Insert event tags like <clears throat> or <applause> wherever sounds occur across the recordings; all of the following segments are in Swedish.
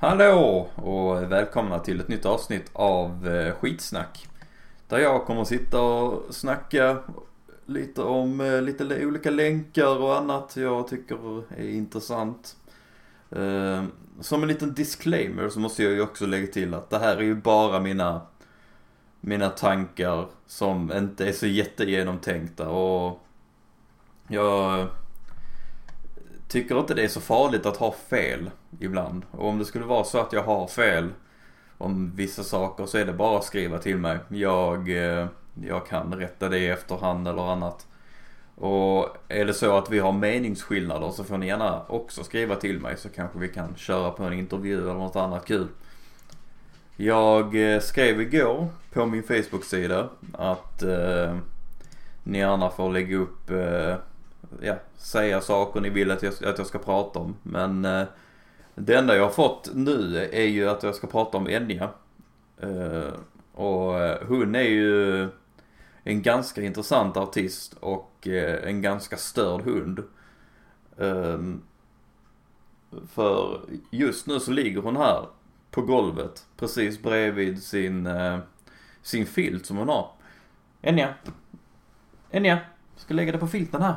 Hallå och välkomna till ett nytt avsnitt av eh, Skitsnack. Där jag kommer att sitta och snacka lite om eh, lite olika länkar och annat jag tycker är intressant. Eh, som en liten disclaimer så måste jag ju också lägga till att det här är ju bara mina, mina tankar som inte är så jättegenomtänkta och jag tycker inte det är så farligt att ha fel ibland. Och om det skulle vara så att jag har fel om vissa saker så är det bara att skriva till mig. Jag, eh, jag kan rätta det i efterhand eller annat. Och är det så att vi har meningsskillnader så får ni gärna också skriva till mig så kanske vi kan köra på en intervju eller något annat kul. Jag eh, skrev igår på min Facebook-sida att eh, ni gärna får lägga upp eh, ja, säga saker ni vill att jag, att jag ska prata om. Men eh, det enda jag har fått nu är ju att jag ska prata om Enya. Eh, och eh, hon är ju en ganska intressant artist och eh, en ganska störd hund. Ehm, för just nu så ligger hon här på golvet precis bredvid sin, sin filt som hon har. Enya. Enya. Ska lägga det på filten här.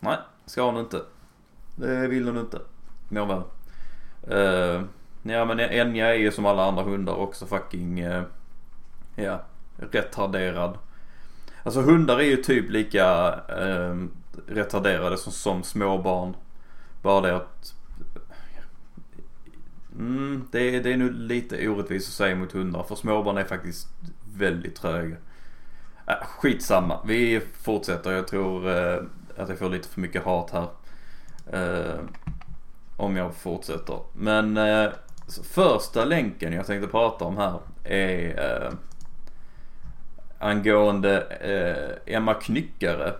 Nej, ska hon inte. Det vill hon inte. Nåväl. Uh, eh, ja men Enya är ju som alla andra hundar också fucking, uh, ja, retarderad. Alltså hundar är ju typ lika uh, retarderade som, som småbarn. Bara det att Mm, det, är, det är nu lite orättvist att säga mot hundar för småbarn är faktiskt väldigt tröga. Äh, skitsamma, vi fortsätter. Jag tror eh, att jag får lite för mycket hat här. Eh, om jag fortsätter. Men eh, första länken jag tänkte prata om här är eh, angående eh, Emma Knyckare.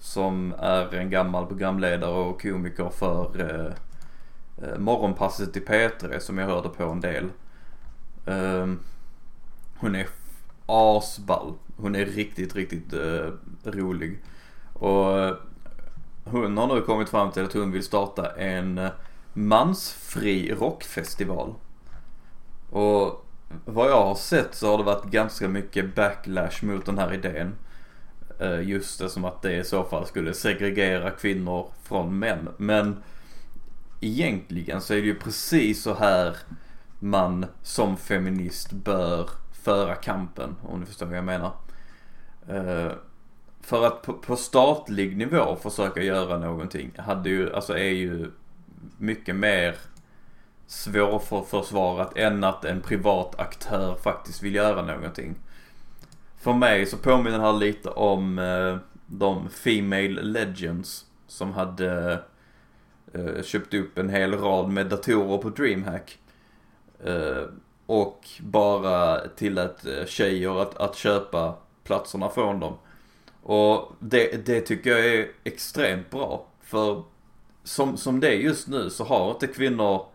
Som är en gammal programledare och komiker för eh, eh Morgonpasset i P3 som jag hörde på en del. Ehm, hon är asball. Hon är riktigt, riktigt eh, rolig. Och eh, hon har nu kommit fram till att hon vill starta en mansfri rockfestival. Och vad jag har sett så har det varit ganska mycket backlash mot den här idén. Eh, just det som att det i så fall skulle segregera kvinnor från män. Men egentligen så är det ju precis så här man som feminist bör föra kampen. Om du förstår vad jag menar. Eh, för att på, på statlig nivå försöka göra någonting hade ju, alltså är ju mycket mer svårförsvarat än att en privat aktör faktiskt vill göra någonting. För mig så påminner det här lite om eh, de Female Legends som hade eh, köpt upp en hel rad med datorer på DreamHack. Eh, och bara tillät eh, tjejer att, att köpa platserna från dem. Och det, det tycker jag är extremt bra. För som, som det är just nu så har inte kvinnor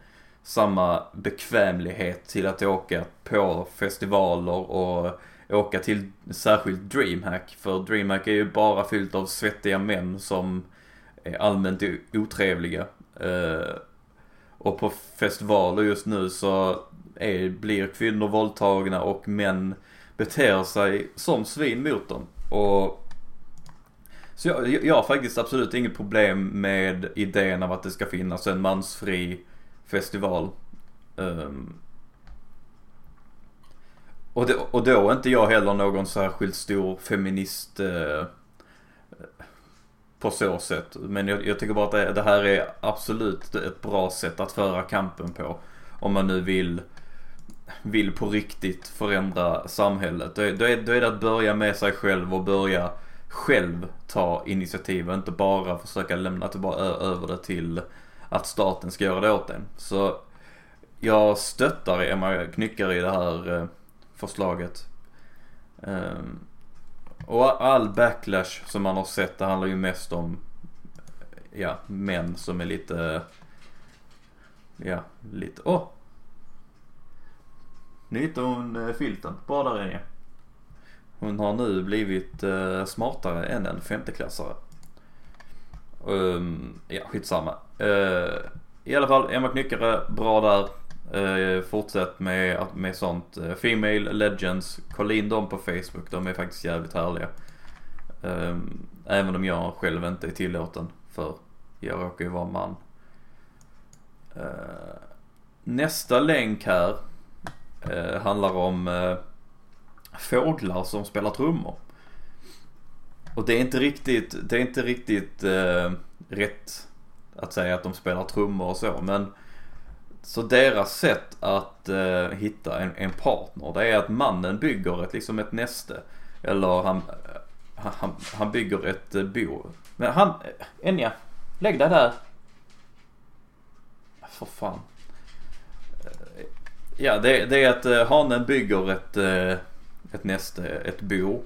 samma bekvämlighet till att åka på festivaler och åka till särskilt DreamHack. För DreamHack är ju bara fyllt av svettiga män som är allmänt otrevliga. Eh, och på festivaler just nu så är, blir kvinnor våldtagna och män beter sig som svin mot dem. Och så jag, jag har faktiskt absolut inget problem med idén av att det ska finnas en mansfri festival. Um, och, då, och då är inte jag heller någon särskilt stor feminist uh, på så sätt. Men jag, jag tycker bara att det, det, här är absolut ett bra sätt att föra kampen på. Om man nu vill, vill på riktigt förändra samhället. Då, då, är, då är det att börja med sig själv och börja själv ta initiativ och inte bara försöka lämna tillbaka över det till att staten ska göra det åt en. Så jag stöttar Emma Knyckare i det här eh, förslaget. Ehm, och all backlash som man har sett, det handlar ju mest om ja, män som är lite, ja, lite, åh! Oh. Nu hittade hon filten, bra där inne. Hon har nu blivit eh, smartare än en femteklassare. Um, ja, skitsamma. Uh, I alla fall, Emma Knyckare, bra där. Uh, fortsätt med, med sånt. Uh, Female Legends, kolla in dem på Facebook. De är faktiskt jävligt härliga. Um, även om jag själv inte är tillåten för jag råkar ju vara man. Uh, nästa länk här uh, handlar om uh, fåglar som spelar trummor. Och det är inte riktigt, det är inte riktigt eh, rätt att säga att de spelar trummor och så men så deras sätt att eh, hitta en, en partner det är att mannen bygger ett, liksom ett näste. Eller han, eh, han, han bygger ett bo. Men han, Enja, Lägg dig där. För fan. Ja, det, det är att hanen bygger ett, ett näste, ett bo.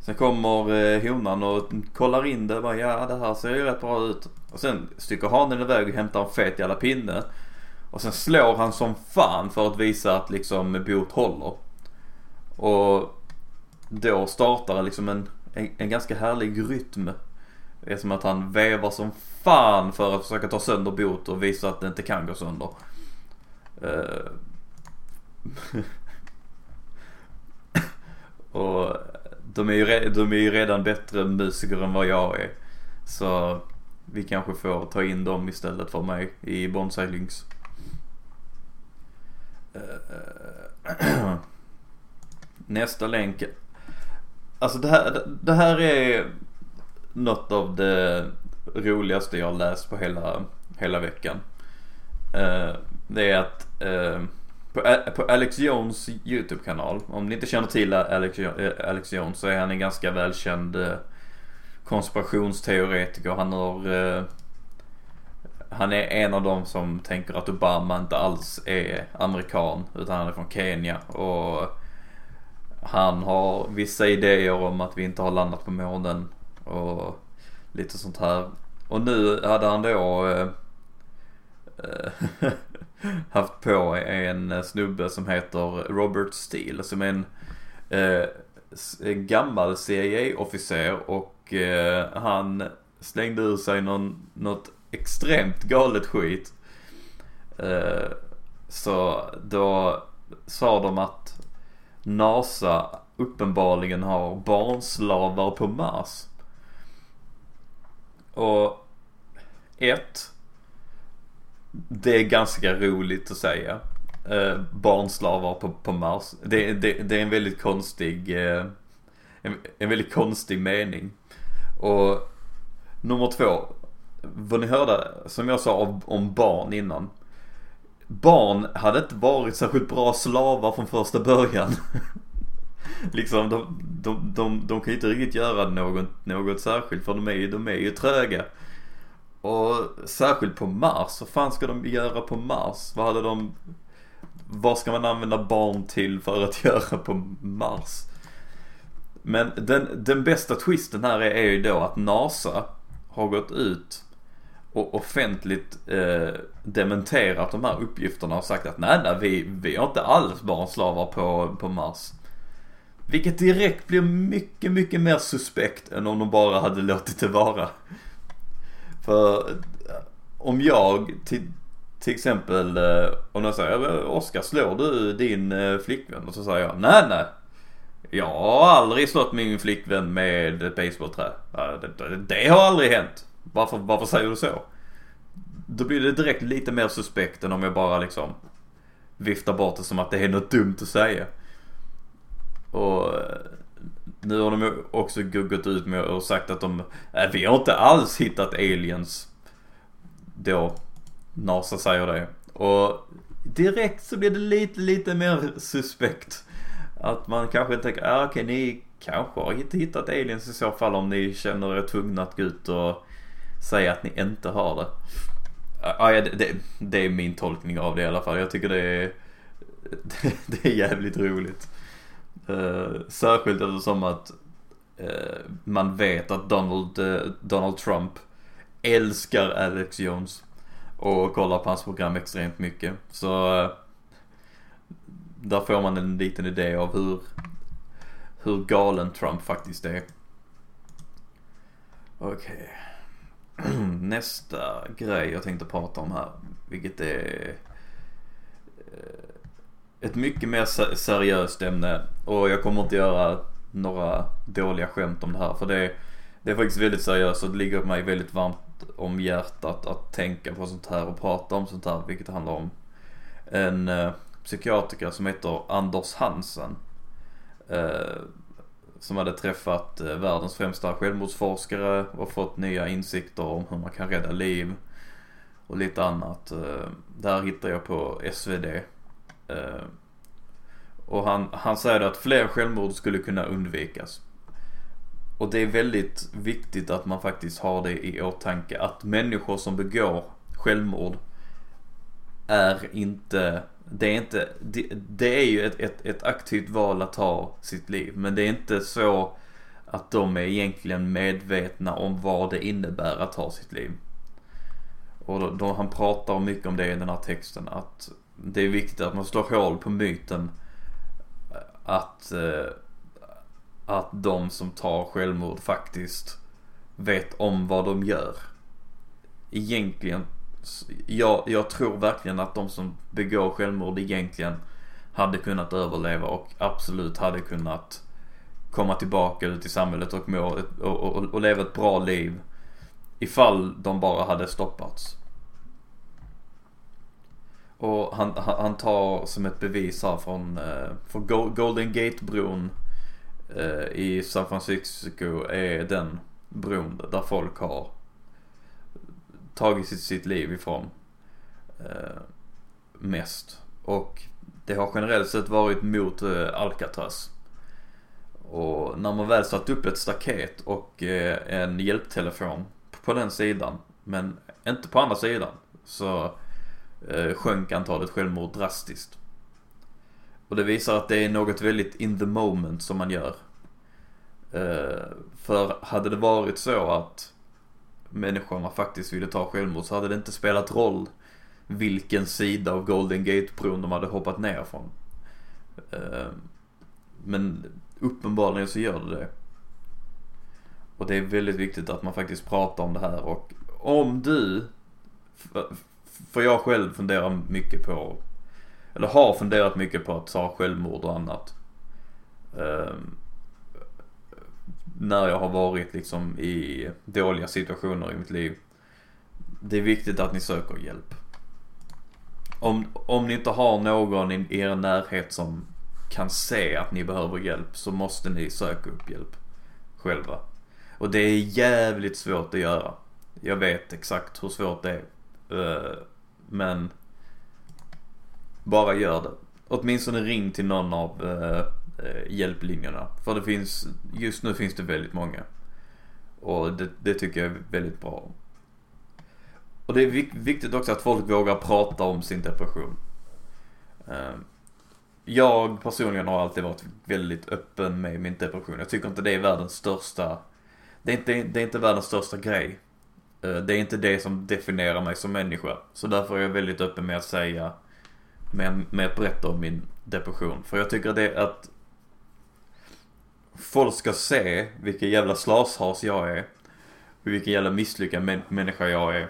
Sen kommer eh, honan och kollar in det. Bara, ja, det här ser ju rätt bra ut. Och sen sticker hanen iväg och hämtar en fet jävla pinne. Och sen slår han som fan för att visa att liksom boet håller. Och då startar liksom en, en, en ganska härlig rytm det är som att han vevar som fan för att försöka ta sönder bot och visa att det inte kan gå sönder. Uh. <laughs> och de är, ju, de är ju redan bättre musiker än vad jag är. Så vi kanske får ta in dem istället för mig i Bonsai Lynx. Eh, eh, <clears throat> nästa länk. Alltså det här, det här är något av det roligaste jag läst på hela, hela veckan. Eh, det är att på, på, Alex Jones YouTube-kanal, om ni inte känner till Alex, eh, Alex Jones så är han en ganska välkänd eh, konspirationsteoretiker. Han har eh, han är en av dem som tänker att Obama inte alls är amerikan utan han är från Kenya och han har vissa idéer om att vi inte har landat på månen och lite sånt här. Och nu hade han då Eh, <laughs> haft på en snubbe som heter Robert Steele som är en äh, gammal CIA-officer och äh, han slängde ur sig någon, något extremt galet skit. så då sa de att NASA uppenbarligen har barnslavar på Mars. Och ett, det är ganska roligt att säga. Eh, barnslavar på, på Mars. Det, det, det är en väldigt konstig, eh, en, en väldigt konstig mening. Och nummer två, vad ni hörde, som jag sa om, om barn innan. Barn hade inte varit särskilt bra slavar från första början. <laughs> liksom de, de, de, de kan ju inte riktigt göra något, något särskilt för de är ju, de är ju tröga. Och särskilt på Mars, vad fan ska de göra på Mars? Vad hade de, vad ska man använda barn till för att <laughs> göra på Mars? Men den, den bästa twisten här är, är ju då att NASA har gått ut och offentligt eh, dementerat de här uppgifterna och sagt att nej, nej vi, vi har inte alls barnslavar på, på Mars. Vilket direkt blir mycket, mycket mer suspekt än om de bara hade låtit det vara. För eh, om jag till, till exempel, eh, om jag säger Oskar slår du din eh, flickvän? Och så säger jag nej nej. Jag har aldrig slått min flickvän med ett basebollträ. Det, det, det har aldrig hänt. Varför, varför säger du så? Då blir det direkt lite mer suspekt än om jag bara liksom viftar bort det som att det är något dumt att säga. Och nu har de också gått ut med och sagt att de, äh, vi har inte alls hittat aliens. Då NASA säger det. Och direkt så blir det lite, lite mer suspekt. Att man kanske tänker, ah, okej okay, ni kanske har inte hittat aliens i så fall om ni känner er tvungna att gå ut och säga att ni inte har det. Ah, ah ja, det, det, det är min tolkning av det i alla fall. Jag tycker det är, det, <laughs> det är jävligt roligt. Uh, särskilt eftersom att uh, man vet att Donald, uh, Donald Trump älskar Alex Jones och kollar på hans program extremt mycket. Så uh, där får man en liten idé av hur, hur galen Trump faktiskt är. Okej. Okay. <clears throat> nästa grej jag tänkte prata om här. Vilket är ett mycket mer seriöst ämne. Och jag kommer inte göra några dåliga skämt om det här. För det är, det är faktiskt väldigt seriöst och det ligger mig väldigt varmt om hjärtat att tänka på sånt här och prata om sånt här. Vilket handlar om en eh, psykiatriker som heter Anders Hansen. Eh, som hade träffat eh, världens främsta självmordsforskare och fått nya insikter om hur man kan rädda liv och lite annat. Eh, där hittar jag på SvD. Eh, och han, han säger att fler självmord skulle kunna undvikas. Och det är väldigt viktigt att man faktiskt har det i åtanke att människor som begår självmord är inte det är inte, det, det är ju ett, ett, ett, aktivt val att ta sitt liv. Men det är inte så att de är egentligen medvetna om vad det innebär att ta sitt liv. Och då, då han pratar mycket om det i den här texten. Att det är viktigt att man slår hål på myten att, eh, att de som tar självmord faktiskt vet om vad de gör. Egentligen jag, jag tror verkligen att de som begår självmord egentligen hade kunnat överleva och absolut hade kunnat komma tillbaka ut i samhället och, må, och, och, och leva ett bra liv ifall de bara hade stoppats. Och han, han tar som ett bevis här från, eh, från Golden Gate-bron eh, i San Francisco är den bron där folk har tagit sitt, sitt liv ifrån eh, mest. Och det har generellt sett varit mot Alcatraz. Och när man väl satt upp ett staket och en hjälptelefon på den sidan, men inte på andra sidan, så eh, sjönk antalet självmord drastiskt. Och det visar att det är något väldigt in the moment som man gör. Eh, för hade det varit så att människorna faktiskt ville ta självmord så hade det inte spelat roll vilken sida av Golden Gate-bron de hade hoppat ner från. Eh, men uppenbarligen så gör det det. Och det är väldigt viktigt att man faktiskt pratar om det här och om du, för jag själv funderar mycket på, eller har funderat mycket på att ta självmord och annat. Eh, när jag har varit liksom i dåliga situationer i mitt liv. Det är viktigt att ni söker hjälp. Om, om ni inte har någon i er närhet som kan se att ni behöver hjälp så måste ni söka upp hjälp själva. Och det är jävligt svårt att göra. Jag vet exakt hur svårt det är. Eh, men bara gör det. Åtminstone ring till någon av eh, eh, hjälplinjerna. För det finns, just nu finns det väldigt många. Och det, det tycker jag är väldigt bra. Och det är viktigt också att folk vågar prata om sin depression. Jag personligen har alltid varit väldigt öppen med min depression. Jag tycker inte det är världens största, det är inte, det är inte världens största grej. Eh, det är inte det som definierar mig som människa. Så därför är jag väldigt öppen med att säga, med, med att berätta om min depression. För jag tycker det att folk ska se vilken jävla slashas jag är. Och vilken jävla misslyckad män människa jag är.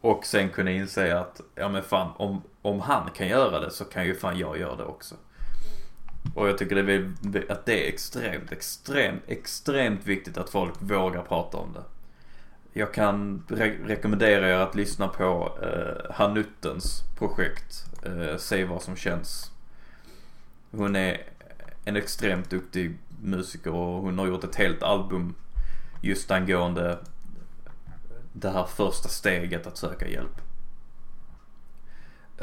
Och sen kunna inse att, ja men fan, om, om han kan göra det så kan ju fan jag göra det också. Och jag tycker det är, att det är extremt, extremt, extremt viktigt att folk vågar prata om det. Jag kan re rekommendera er att lyssna på eh, Hanuttens projekt, eh, Se vad som känns. Hon är en extremt duktig musiker och hon har gjort ett helt album just angående det här första steget att söka hjälp.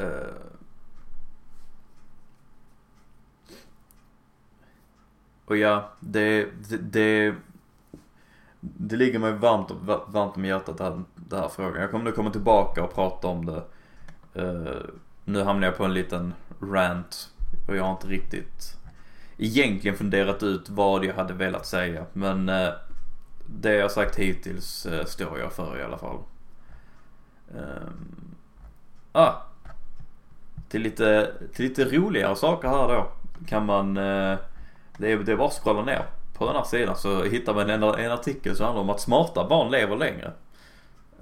Uh, och ja, det, det, det, det ligger mig varmt, varmt om hjärtat den här, här frågan. Jag kommer nu komma tillbaka och prata om det. Uh, nu hamnar jag på en liten rant och jag har inte riktigt egentligen funderat ut vad jag hade velat säga. Men uh, det jag sagt hittills uh, står jag för i alla fall. Ah, till lite, till lite roligare saker här då kan man, det, är, det är bara att scrolla ner på den här sidan så hittar man en, en artikel som handlar om att smarta barn lever längre.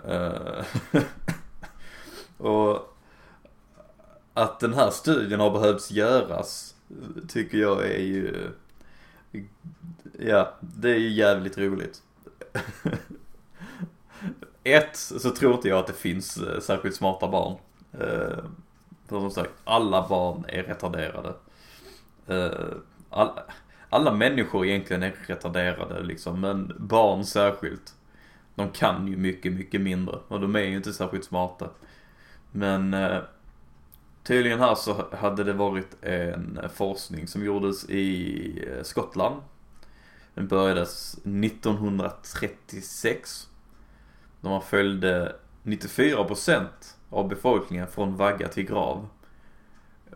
Eh, <laughs> och att den här studien har behövts göras tycker jag är ju, ja, det är ju jävligt roligt. <laughs> Ett, så tror inte jag att det finns eh, särskilt smarta barn. Eh, för som sagt, alla barn är retarderade. Alla, alla människor egentligen är retarderade liksom, men barn särskilt. De kan ju mycket, mycket mindre och de är ju inte särskilt smarta. Men eh, tydligen här så hade det varit en forskning som gjordes i eh, Skottland. Den börjades 1936. Då man följde 94% av befolkningen från vagga till grav.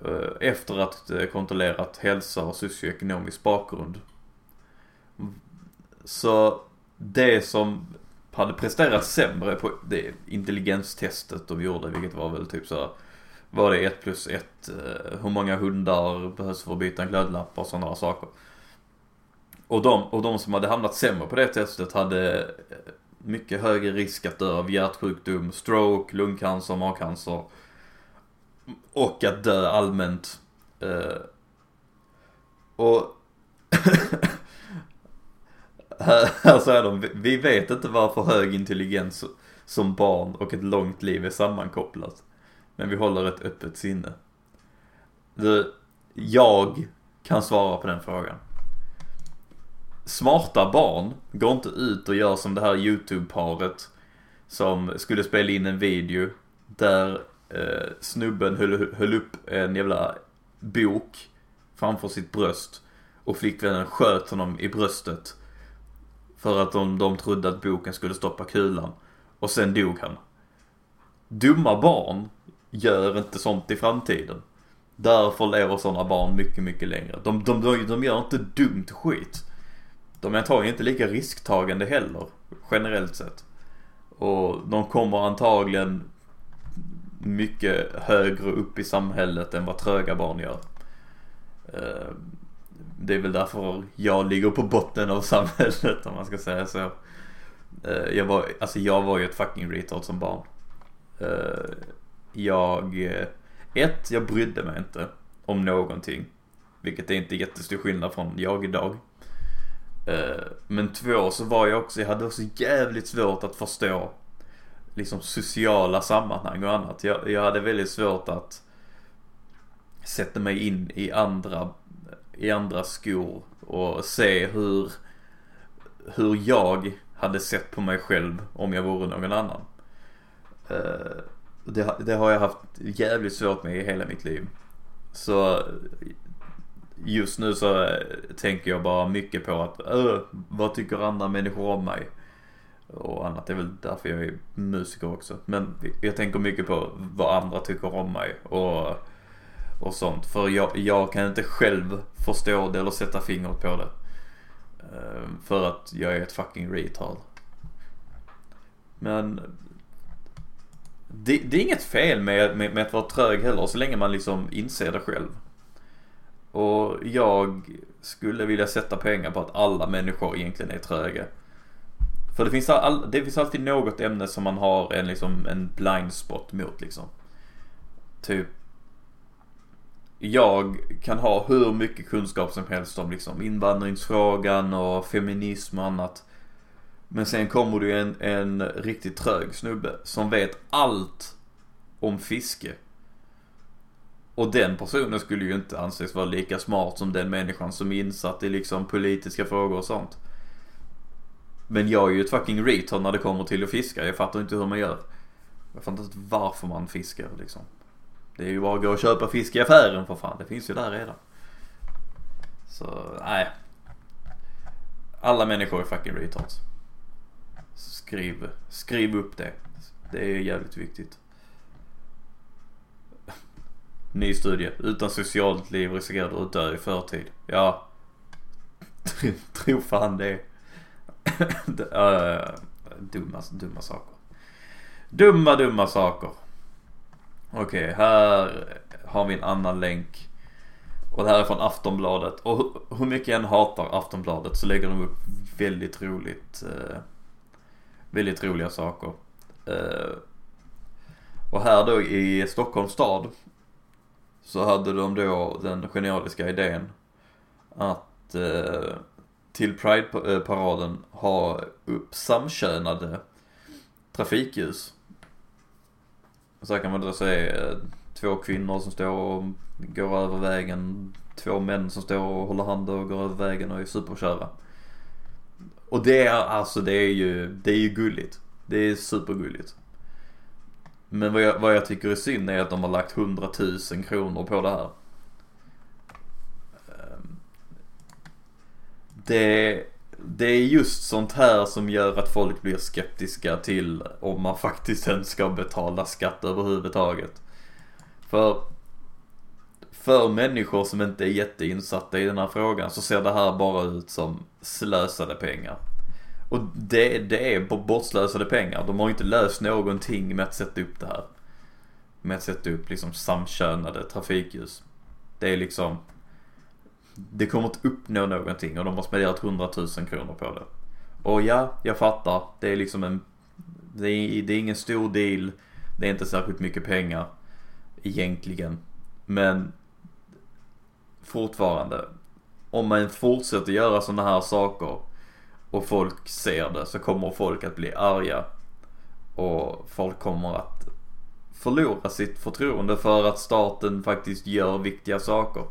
Eh, efter att eh, kontrollerat hälsa och socioekonomisk bakgrund. Så det som hade presterat sämre på det intelligenstestet de gjorde, vilket var väl typ så här, var det 1 plus 1, eh, hur många hundar behövs för att byta en glödlampa och sådana saker. Och de, och de som hade hamnat sämre på det testet hade mycket högre risk att dö av hjärtsjukdom, stroke, lungcancer, magcancer och att dö allmänt. Eh, och <laughs> här säger de, vi vet inte varför hög intelligens som barn och ett långt liv är sammankopplat. Men vi håller ett öppet sinne. Du, jag kan svara på den frågan. Smarta barn går inte ut och gör som det här YouTube-paret som skulle spela in en video där eh, snubben höll, höll upp en jävla bok framför sitt bröst och flickvännen sköt honom i bröstet för att de, de trodde att boken skulle stoppa kulan och sen dog han. Dumma barn gör inte sånt i framtiden. Därför lever sådana barn mycket, mycket längre. De, de, de, de gör inte dumt skit. De är antagligen inte lika risktagande heller, generellt sett. Och de kommer antagligen mycket högre upp i samhället än vad tröga barn gör. Eh, det är väl därför jag ligger på botten av <laughs> samhället om man ska säga så. Eh, jag var, alltså jag var ju ett fucking retard som barn. Eh, jag, ett, jag brydde mig inte om någonting. Vilket är inte jättestor skillnad från jag idag. Men två, så var jag också, jag hade också jävligt svårt att förstå liksom sociala sammanhang och annat. Jag, jag hade väldigt svårt att sätta mig in i andra, i andra skor och se hur, hur jag hade sett på mig själv om jag vore någon annan. Eh, det, det har jag haft jävligt svårt med i hela mitt liv. Så just nu så tänker jag bara mycket på att, vad tycker andra människor om mig? Och annat. Det är väl därför jag är musiker också. Men jag tänker mycket på vad andra tycker om mig och, och sånt. För jag, jag kan inte själv förstå det eller sätta fingret på det. Eh, för att jag är ett fucking retard. Men det, det, är inget fel med, med, med, att vara trög heller så länge man liksom inser det själv. Och jag skulle vilja sätta pengar på att alla människor egentligen är tröga. För det finns, all, det finns alltid något ämne som man har en, liksom, en blind spot mot liksom. Typ jag kan ha hur mycket kunskap som helst om liksom invandringsfrågan och feminism och annat. Men sen kommer det en, en riktigt trög snubbe som vet allt om fiske. Och den personen skulle ju inte anses vara lika smart som den människan som är insatt i liksom politiska frågor och sånt. Men jag är ju ett fucking retard när det kommer till att fiska. Jag fattar inte hur man gör. Jag fattar inte varför man fiskar liksom. Det är ju bara att gå och köpa fisk i affären för fan. Det finns ju där redan. Så, nej. Alla människor är fucking retards. Skriv, skriv upp det. Det är jävligt viktigt. Ny studie. Utan socialt liv riskerar du att dö i förtid. Ja. <laughs> Tro fan det <laughs> uh, dumma, dumma saker. Dumma, dumma saker. Okej, okay, här har vi en annan länk. Och det här är från Aftonbladet. Och hur mycket jag än hatar Aftonbladet så lägger de upp väldigt roligt. Eh, väldigt roliga saker. Eh, och här då i Stockholms stad så hade de då den genialiska idén att eh, till Pride-paraden ha upp samkönade trafikljus. Så här kan man då se eh, två kvinnor som står och går över vägen, två män som står och håller hand och går över vägen och är superkära. Och det är alltså, det är ju, det är ju gulligt. Det är supergulligt. Men vad jag, vad jag tycker är synd är att de har lagt 100 000 kronor på det här. Det, det är just sånt här som gör att folk blir skeptiska till om man faktiskt ens ska betala skatt överhuvudtaget. För för människor som inte är jätteinsatta i den här frågan så ser det här bara ut som slösade pengar. Och det, det är bortslösade pengar. De har inte löst någonting med att sätta upp det här. Med att sätta upp liksom samkönade trafikljus. Det är liksom det kommer inte uppnå någonting och de har spenderat 100 000 kronor på det. Och ja, jag fattar. Det är liksom en Det är, det är ingen stor deal. Det är inte särskilt mycket pengar. Egentligen. Men Fortfarande. Om man fortsätter göra sådana här saker och folk ser det så kommer folk att bli arga. Och folk kommer att förlora sitt förtroende för att staten faktiskt gör viktiga saker.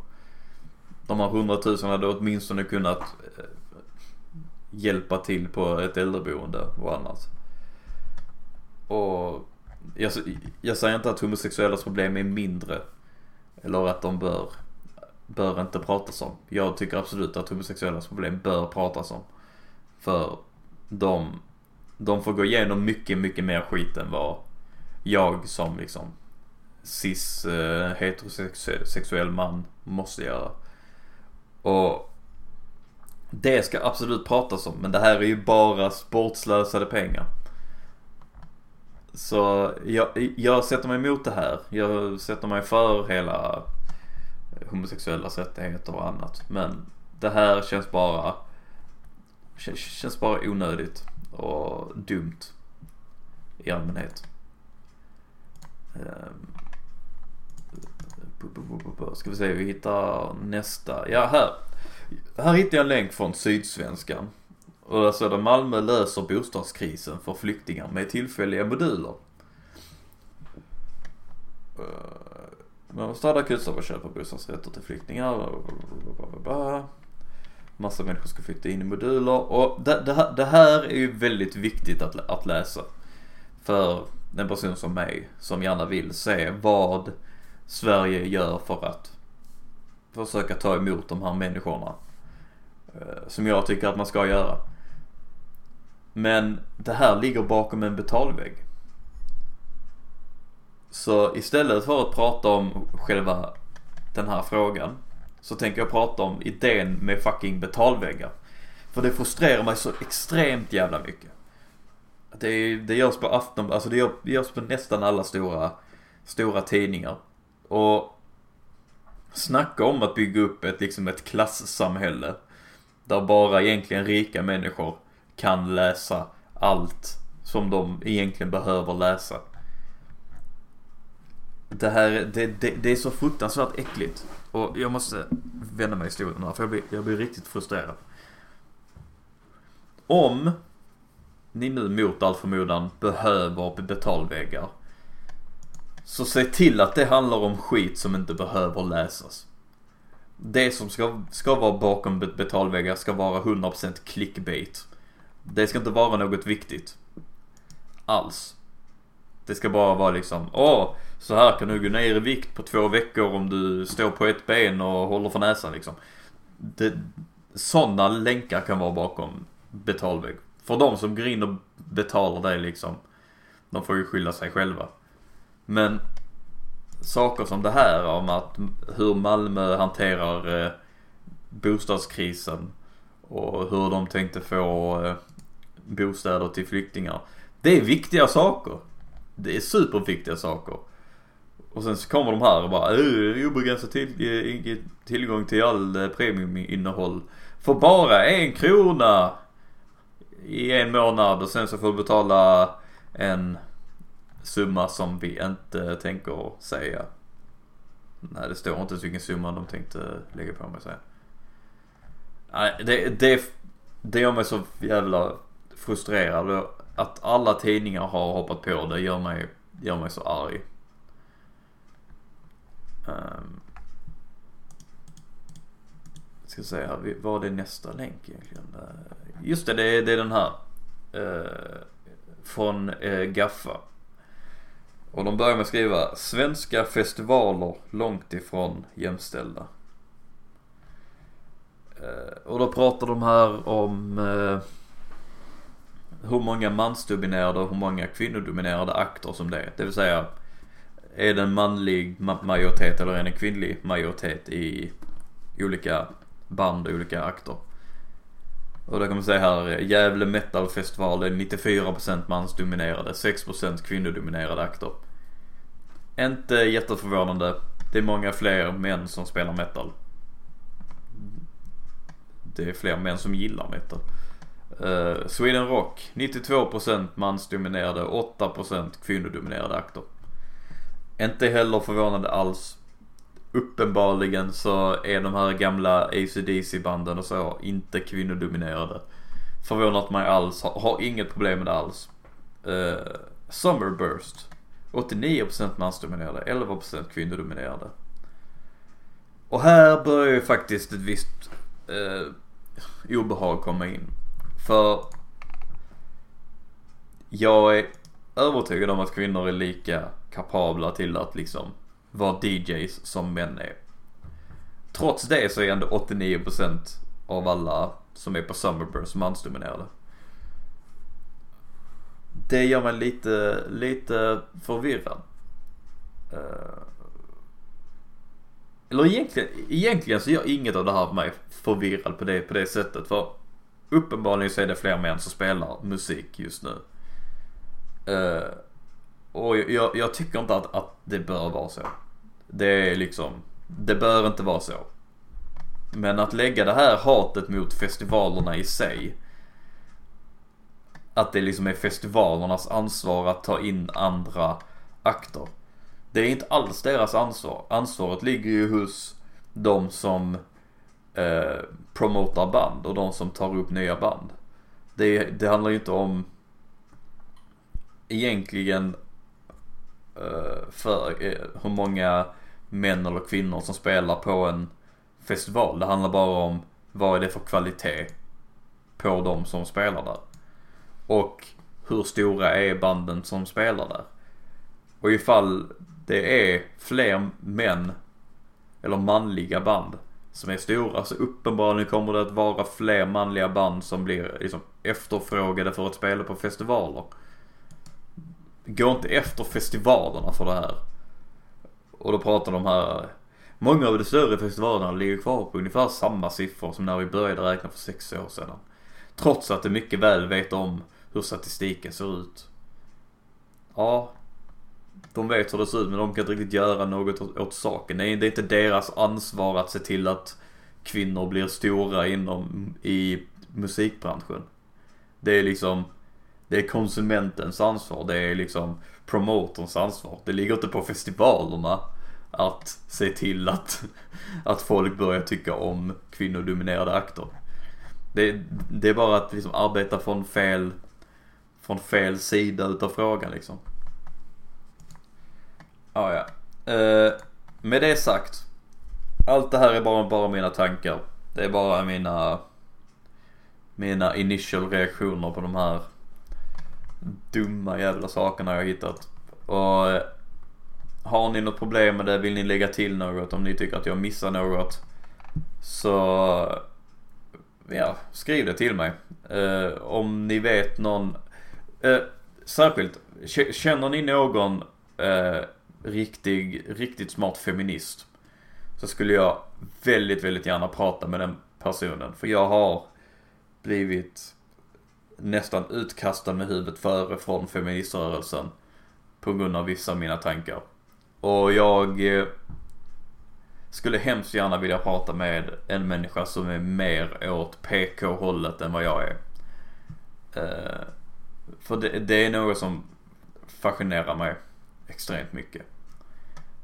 De här hundratusen hade åtminstone kunnat eh, hjälpa till på ett äldreboende och annat. Och jag, jag säger inte att homosexuellas problem är mindre. Eller att de bör, bör inte pratas om. Jag tycker absolut att homosexuellas problem bör pratas om. För de, de får gå igenom mycket, mycket mer skit än vad jag som liksom cis eh, heterosexuell man måste göra. Och det ska absolut pratas om men det här är ju bara sportslösade pengar. Så jag, jag sätter mig emot det här. Jag sätter mig för hela homosexuella rättigheter och annat. Men det här känns bara Känns bara onödigt och dumt i allmänhet. Ehm ska vi se, vi hittar nästa. Ja, här. Här hittar jag en länk från Sydsvenskan. Och där står det Malmö löser bostadskrisen för flyktingar med tillfälliga moduler. Eh, man startar kursar och köper bostadsrätter till flyktingar massa människor ska flytta in i moduler och det, det, här, det här är ju väldigt viktigt att, att läsa. För en person som mig som gärna vill se vad Sverige gör för att försöka ta emot de här människorna. Eh, som jag tycker att man ska göra. Men det här ligger bakom en betalvägg. Så istället för att prata om själva den här frågan så tänker jag prata om idén med fucking betalväggar. För det frustrerar mig så extremt jävla mycket. Det, det görs på afton, alltså det görs på nästan alla stora, stora tidningar. Och snacka om att bygga upp ett, liksom ett klassamhälle. Där bara egentligen rika människor kan läsa allt som de egentligen behöver läsa. Det här, det, det, det är så fruktansvärt äckligt. Och jag måste vända mig i stolen här för jag blir, jag blir riktigt frustrerad. Om ni nu mot all förmodan behöver betalväggar. Så se till att det handlar om skit som inte behöver läsas. Det som ska, ska vara bakom betalväggar ska vara 100% clickbait. Det ska inte vara något viktigt. Alls. Det ska bara vara liksom, åh, så här kan du gå ner i vikt på två veckor om du står på ett ben och håller för näsan liksom. Det, sådana länkar kan vara bakom betalvägg. För de som går in och betalar det liksom, de får ju skylla sig själva. Men saker som det här om att hur Malmö hanterar eh, bostadskrisen och hur de tänkte få eh, bostäder till flyktingar. Det är viktiga saker. Det är superviktiga saker. Och sen så kommer de här och bara äh, obegränsad till, eh, tillgång till all eh, premiuminnehåll. För bara en krona i en månad och sen så får du betala en summa som vi inte tänker säga. Nej, det står inte vilken summa de tänkte lägga på mig säga. Nej, det, det, det gör mig så jävla frustrerad. Att alla tidningar har hoppat på det gör mig, gör mig så arg. Um, ska säga, vad är nästa länk egentligen? Eh, just det, det är, det är den här. Uh, från uh, Gaffa. Och de börjar med att skriva Svenska festivaler långt ifrån jämställda. Eh, och då pratar de här om eh, hur många mansdominerade och hur många kvinnodominerade akter som det är. Det vill säga, är det en manlig majoritet eller är det en kvinnlig majoritet i olika band och olika akter. Och då kan man säga här, Gävle Metal Festival är eh, 94% mansdominerade, 6% kvinnodominerade akter. Inte jätteförvånande. Det är många fler män som spelar metal. Det är fler män som gillar metal. Uh, Sweden Rock, 92% mansdominerade, 8% kvinnodominerade akter. Inte heller förvånande alls. Uppenbarligen så är de här gamla ACDC banden och så inte kvinnodominerade. Förvånat mig alls, har, har inget problem med det alls. Eh, uh, Summerburst, 89% mansdominerade, 11% kvinnodominerade. Och här börjar ju faktiskt ett visst uh, obehag komma in. För jag är övertygad om att kvinnor är lika kapabla till att liksom vara DJs som män är. Trots det så är ändå 89% av alla som är på Summerburst mansdominerade. Det gör mig lite, lite förvirrad. Eh, eller egentligen, egentligen så gör inget av det här mig förvirrad på det, på det sättet. För uppenbarligen så är det fler män som spelar musik just nu. Eh, och jag, jag, tycker inte att, att det bör vara så. Det är liksom, det bör inte vara så. Men att lägga det här hatet mot festivalerna i sig. Att det liksom är festivalernas ansvar att ta in andra akter. Det är inte alls deras ansvar. Ansvaret ligger ju hos de som eh, promotar band och de som tar upp nya band. Det, det handlar ju inte om egentligen Eh, för eh, hur många män eller kvinnor som spelar på en festival. Det handlar bara om vad är det för kvalitet på de som spelar där. Och hur stora är banden som spelar där. Och ifall det är fler män eller manliga band som är stora så uppenbarligen kommer det att vara fler manliga band som blir liksom efterfrågade för att spela på festivaler. Gå inte efter festivalerna för det här. Och då pratar de här Många av de större festivalerna ligger kvar på ungefär samma siffror som när vi började räkna för sex år sedan. Trots att de mycket väl vet om hur statistiken ser ut. Ja, de vet hur det ser ut men de kan inte riktigt göra något åt, saken. Det är, det är inte deras ansvar att se till att kvinnor blir stora inom, i musikbranschen. Det är liksom, det är konsumentens ansvar. Det är liksom promotorns ansvar. Det ligger inte på festivalerna att se till att, att folk börjar tycka om kvinnodominerade akter. Det, det är bara att liksom arbeta från fel, från fel sida utav frågan liksom. Ah, ja. Eh, med det sagt. Allt det här är bara, bara mina tankar. Det är bara mina, mina initial reaktioner på de här dumma jävla sakerna jag hittat. Och eh, har ni något problem med det, vill ni lägga till något, om ni tycker att jag missar något. Så ja, skriv det till mig. Eh, om ni vet någon, eh, särskilt, känner ni någon eh, riktig, riktigt smart feminist så skulle jag väldigt, väldigt gärna prata med den personen. För jag har blivit nästan utkastad med huvudet före från feministrörelsen på grund av vissa av mina tankar. Och jag eh, skulle hemskt gärna vilja prata med en människa som är mer åt PK-hållet än vad jag är. Eh, för det, det, är något som fascinerar mig extremt mycket.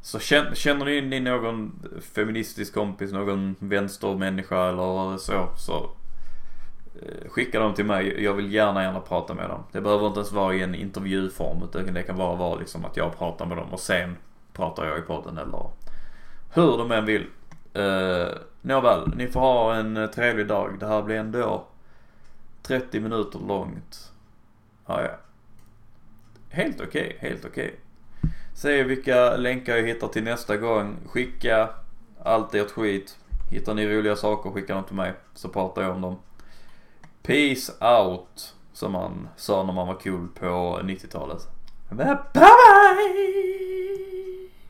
Så känner ni någon feministisk kompis, någon vänstermänniska eller så, så Eh, skicka dem till mig. Jag vill gärna, gärna prata med dem. Det behöver inte ens vara i en intervjuform utan det kan bara vara liksom att jag pratar med dem och sen pratar jag i podden eller hur de än vill. Eh, nåväl, ni får ha en eh, trevlig dag. Det här blir ändå 30 minuter långt. Ja, ja. Helt okej, okay, helt okej. Okay. Se vilka länkar jag hittar till nästa gång. Skicka allt ert skit. Hittar ni roliga saker, skicka dem till mig. Så pratar jag om dem. Peace out. Som man sa när man var cool på 90-talet. Bye bye!